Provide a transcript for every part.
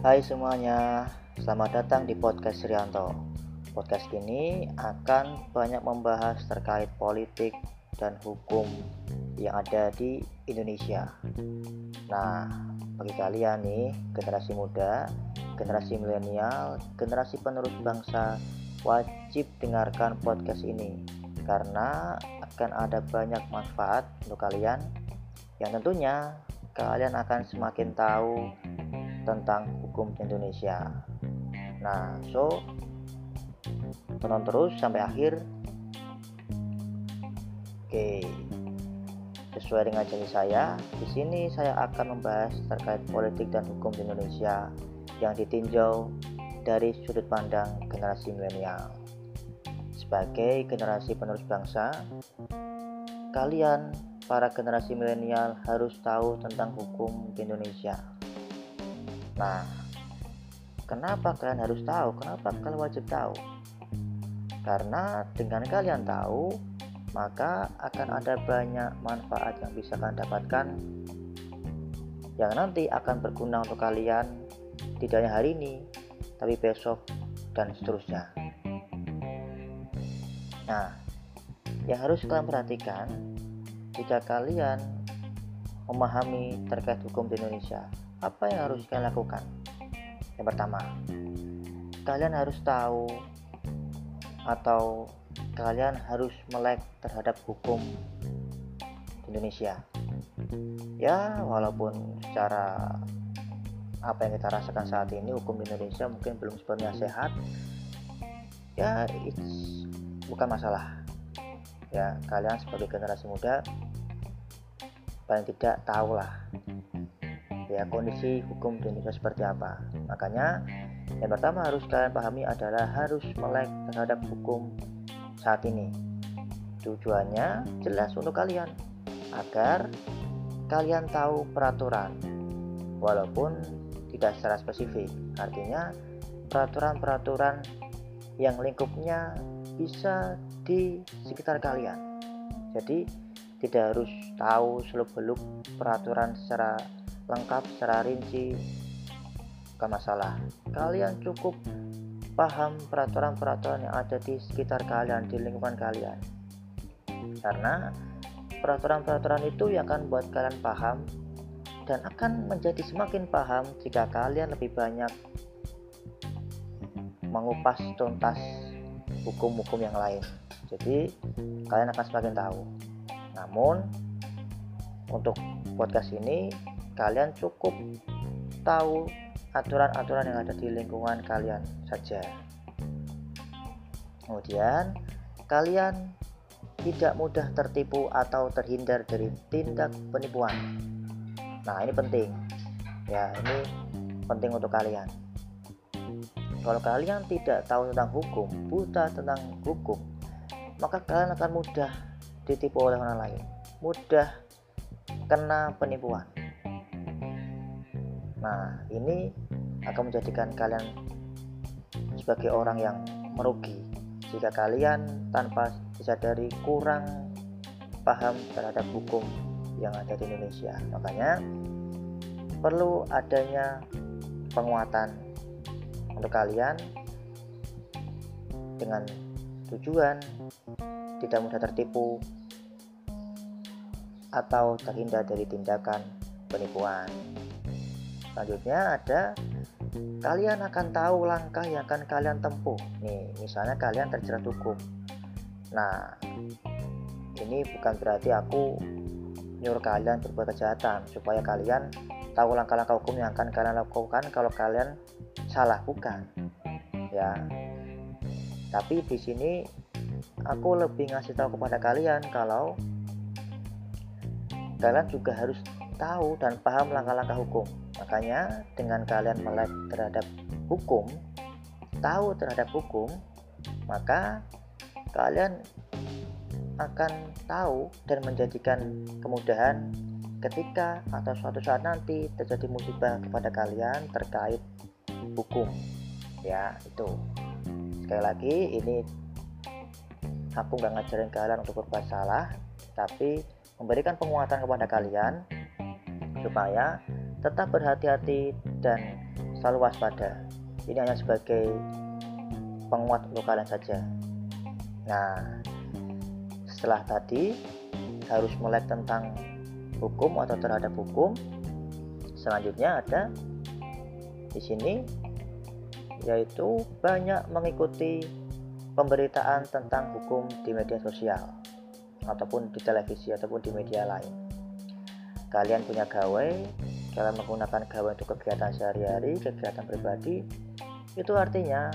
Hai semuanya, selamat datang di podcast Rianto. Podcast ini akan banyak membahas terkait politik dan hukum yang ada di Indonesia. Nah, bagi kalian nih, generasi muda, generasi milenial, generasi penerus bangsa, wajib dengarkan podcast ini karena akan ada banyak manfaat untuk kalian yang tentunya kalian akan semakin tahu tentang hukum Indonesia. Nah, so tonton terus sampai akhir. Oke. Sesuai dengan janji saya, di sini saya akan membahas terkait politik dan hukum di Indonesia yang ditinjau dari sudut pandang generasi milenial. Sebagai generasi penerus bangsa, kalian para generasi milenial harus tahu tentang hukum di Indonesia Nah, kenapa kalian harus tahu? Kenapa kalian wajib tahu? Karena dengan kalian tahu, maka akan ada banyak manfaat yang bisa kalian dapatkan yang nanti akan berguna untuk kalian tidak hanya hari ini, tapi besok dan seterusnya. Nah, yang harus kalian perhatikan jika kalian memahami terkait hukum di Indonesia, apa yang harus kalian lakukan? Yang pertama, kalian harus tahu atau kalian harus melek terhadap hukum Indonesia. Ya, walaupun secara apa yang kita rasakan saat ini hukum Indonesia mungkin belum sepenuhnya sehat, ya it's bukan masalah. Ya, kalian sebagai generasi muda paling tidak tahulah ya kondisi hukum di Indonesia seperti apa. Makanya yang pertama harus kalian pahami adalah harus melek terhadap hukum saat ini. Tujuannya jelas untuk kalian agar kalian tahu peraturan walaupun tidak secara spesifik. Artinya peraturan-peraturan yang lingkupnya bisa di sekitar kalian. Jadi tidak harus tahu seluk-beluk peraturan secara lengkap secara rinci. Bukan masalah. Kalian cukup paham peraturan-peraturan yang ada di sekitar kalian di lingkungan kalian. Karena peraturan-peraturan itu yang akan buat kalian paham dan akan menjadi semakin paham jika kalian lebih banyak mengupas tuntas hukum-hukum yang lain. Jadi kalian akan semakin tahu. Namun untuk podcast ini kalian cukup tahu aturan-aturan yang ada di lingkungan kalian saja. Kemudian, kalian tidak mudah tertipu atau terhindar dari tindak penipuan. Nah, ini penting. Ya, ini penting untuk kalian. Kalau kalian tidak tahu tentang hukum, buta tentang hukum, maka kalian akan mudah ditipu oleh orang lain, mudah kena penipuan. Nah, ini akan menjadikan kalian sebagai orang yang merugi jika kalian tanpa disadari kurang paham terhadap hukum yang ada di Indonesia. Makanya perlu adanya penguatan untuk kalian dengan tujuan tidak mudah tertipu atau terhindar dari tindakan penipuan. Selanjutnya ada kalian akan tahu langkah yang akan kalian tempuh. Nih, misalnya kalian terjerat hukum. Nah, ini bukan berarti aku nyuruh kalian berbuat kejahatan supaya kalian tahu langkah-langkah hukum yang akan kalian lakukan kalau kalian salah bukan. Ya. Tapi di sini aku lebih ngasih tahu kepada kalian kalau kalian juga harus tahu dan paham langkah-langkah hukum. Makanya dengan kalian melek terhadap hukum, tahu terhadap hukum, maka kalian akan tahu dan menjadikan kemudahan ketika atau suatu saat nanti terjadi musibah kepada kalian terkait hukum. Ya, itu. Sekali lagi ini aku nggak ngajarin kalian untuk berbuat salah, tapi memberikan penguatan kepada kalian supaya tetap berhati-hati dan selalu waspada. Ini hanya sebagai penguat untuk kalian saja. Nah setelah tadi harus melek tentang hukum atau terhadap hukum. Selanjutnya ada di sini yaitu banyak mengikuti pemberitaan tentang hukum di media sosial ataupun di televisi ataupun di media lain. Kalian punya gawe, kalian menggunakan gawe untuk kegiatan sehari-hari, kegiatan pribadi, itu artinya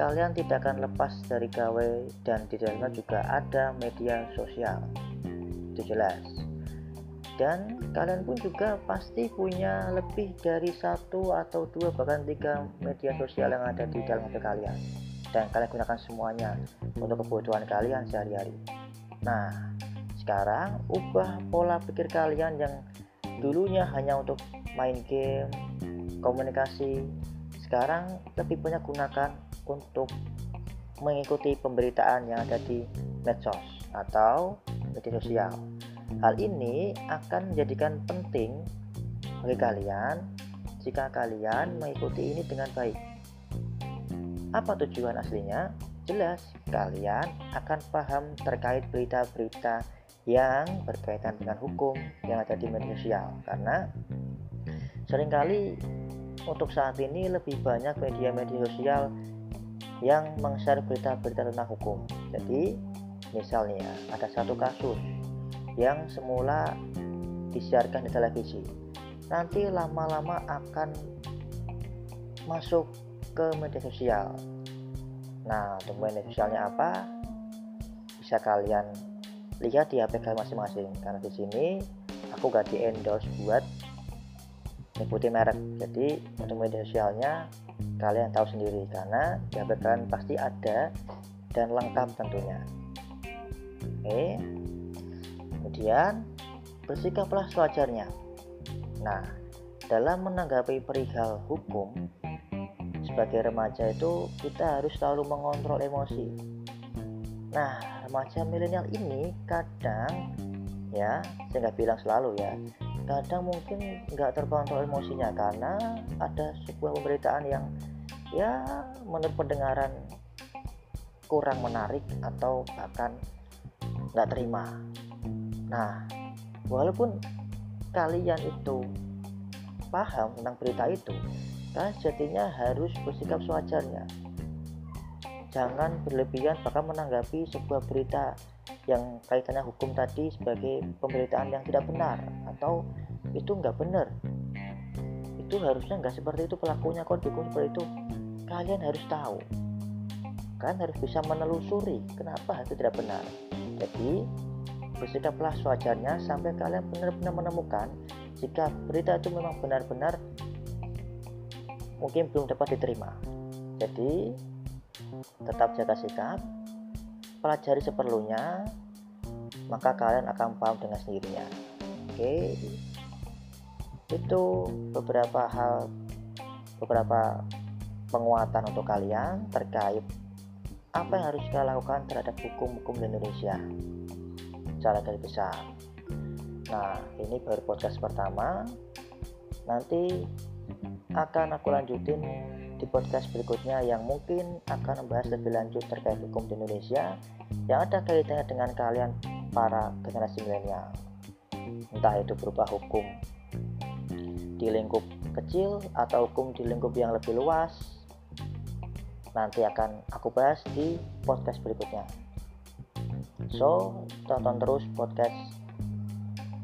kalian tidak akan lepas dari gawe dan di dalamnya juga ada media sosial. Itu jelas. Dan kalian pun juga pasti punya lebih dari satu atau dua bahkan tiga media sosial yang ada di dalam HP kalian. Dan kalian gunakan semuanya untuk kebutuhan kalian sehari-hari. Nah sekarang ubah pola pikir kalian yang dulunya hanya untuk main game komunikasi sekarang lebih banyak gunakan untuk mengikuti pemberitaan yang ada di medsos atau media sosial Hal ini akan menjadikan penting bagi kalian jika kalian mengikuti ini dengan baik. Apa tujuan aslinya? Jelas, kalian akan paham terkait berita-berita yang berkaitan dengan hukum yang ada di media sosial. Karena sering kali untuk saat ini lebih banyak media-media sosial yang meng-share berita-berita tentang hukum. Jadi, misalnya ada satu kasus yang semula disiarkan di televisi. Nanti lama-lama akan masuk ke media sosial. Nah untuk media sosialnya apa? Bisa kalian lihat di HP kalian masing-masing. Karena di sini aku gak di endorse buat mengikuti merek. Jadi untuk media sosialnya kalian tahu sendiri. Karena di HP kalian pasti ada dan lengkap tentunya. Oke. Kemudian, bersikaplah sewajarnya. Nah, dalam menanggapi perihal hukum, sebagai remaja itu kita harus selalu mengontrol emosi. Nah, remaja milenial ini kadang ya, saya nggak bilang selalu ya, kadang mungkin nggak terkontrol emosinya karena ada sebuah pemberitaan yang ya menurut pendengaran kurang menarik atau bahkan nggak terima Nah, walaupun kalian itu paham tentang berita itu, kalian sejatinya harus bersikap sewajarnya. Jangan berlebihan bahkan menanggapi sebuah berita yang kaitannya hukum tadi sebagai pemberitaan yang tidak benar atau itu nggak benar. Itu harusnya nggak seperti itu pelakunya kok dukung seperti itu. Kalian harus tahu. Kalian harus bisa menelusuri kenapa itu tidak benar. Jadi bersikaplah sewajarnya sampai kalian benar-benar menemukan jika berita itu memang benar-benar mungkin belum dapat diterima. Jadi, tetap jaga sikap, pelajari seperlunya, maka kalian akan paham dengan sendirinya. Oke, itu beberapa hal, beberapa penguatan untuk kalian terkait apa yang harus kita lakukan terhadap hukum-hukum di Indonesia secara garis besar. Nah, ini baru podcast pertama. Nanti akan aku lanjutin di podcast berikutnya yang mungkin akan membahas lebih lanjut terkait hukum di Indonesia yang ada kaitannya dengan kalian para generasi milenial. Entah itu berupa hukum di lingkup kecil atau hukum di lingkup yang lebih luas. Nanti akan aku bahas di podcast berikutnya. So, tonton terus podcast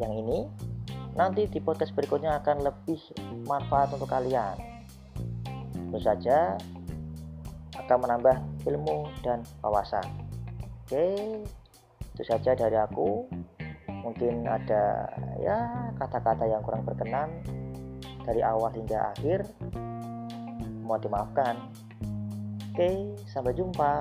yang ini. Nanti di podcast berikutnya akan lebih manfaat untuk kalian. Tentu saja akan menambah ilmu dan wawasan. Oke, itu saja dari aku. Mungkin ada ya kata-kata yang kurang berkenan dari awal hingga akhir. Mohon dimaafkan. Oke, sampai jumpa.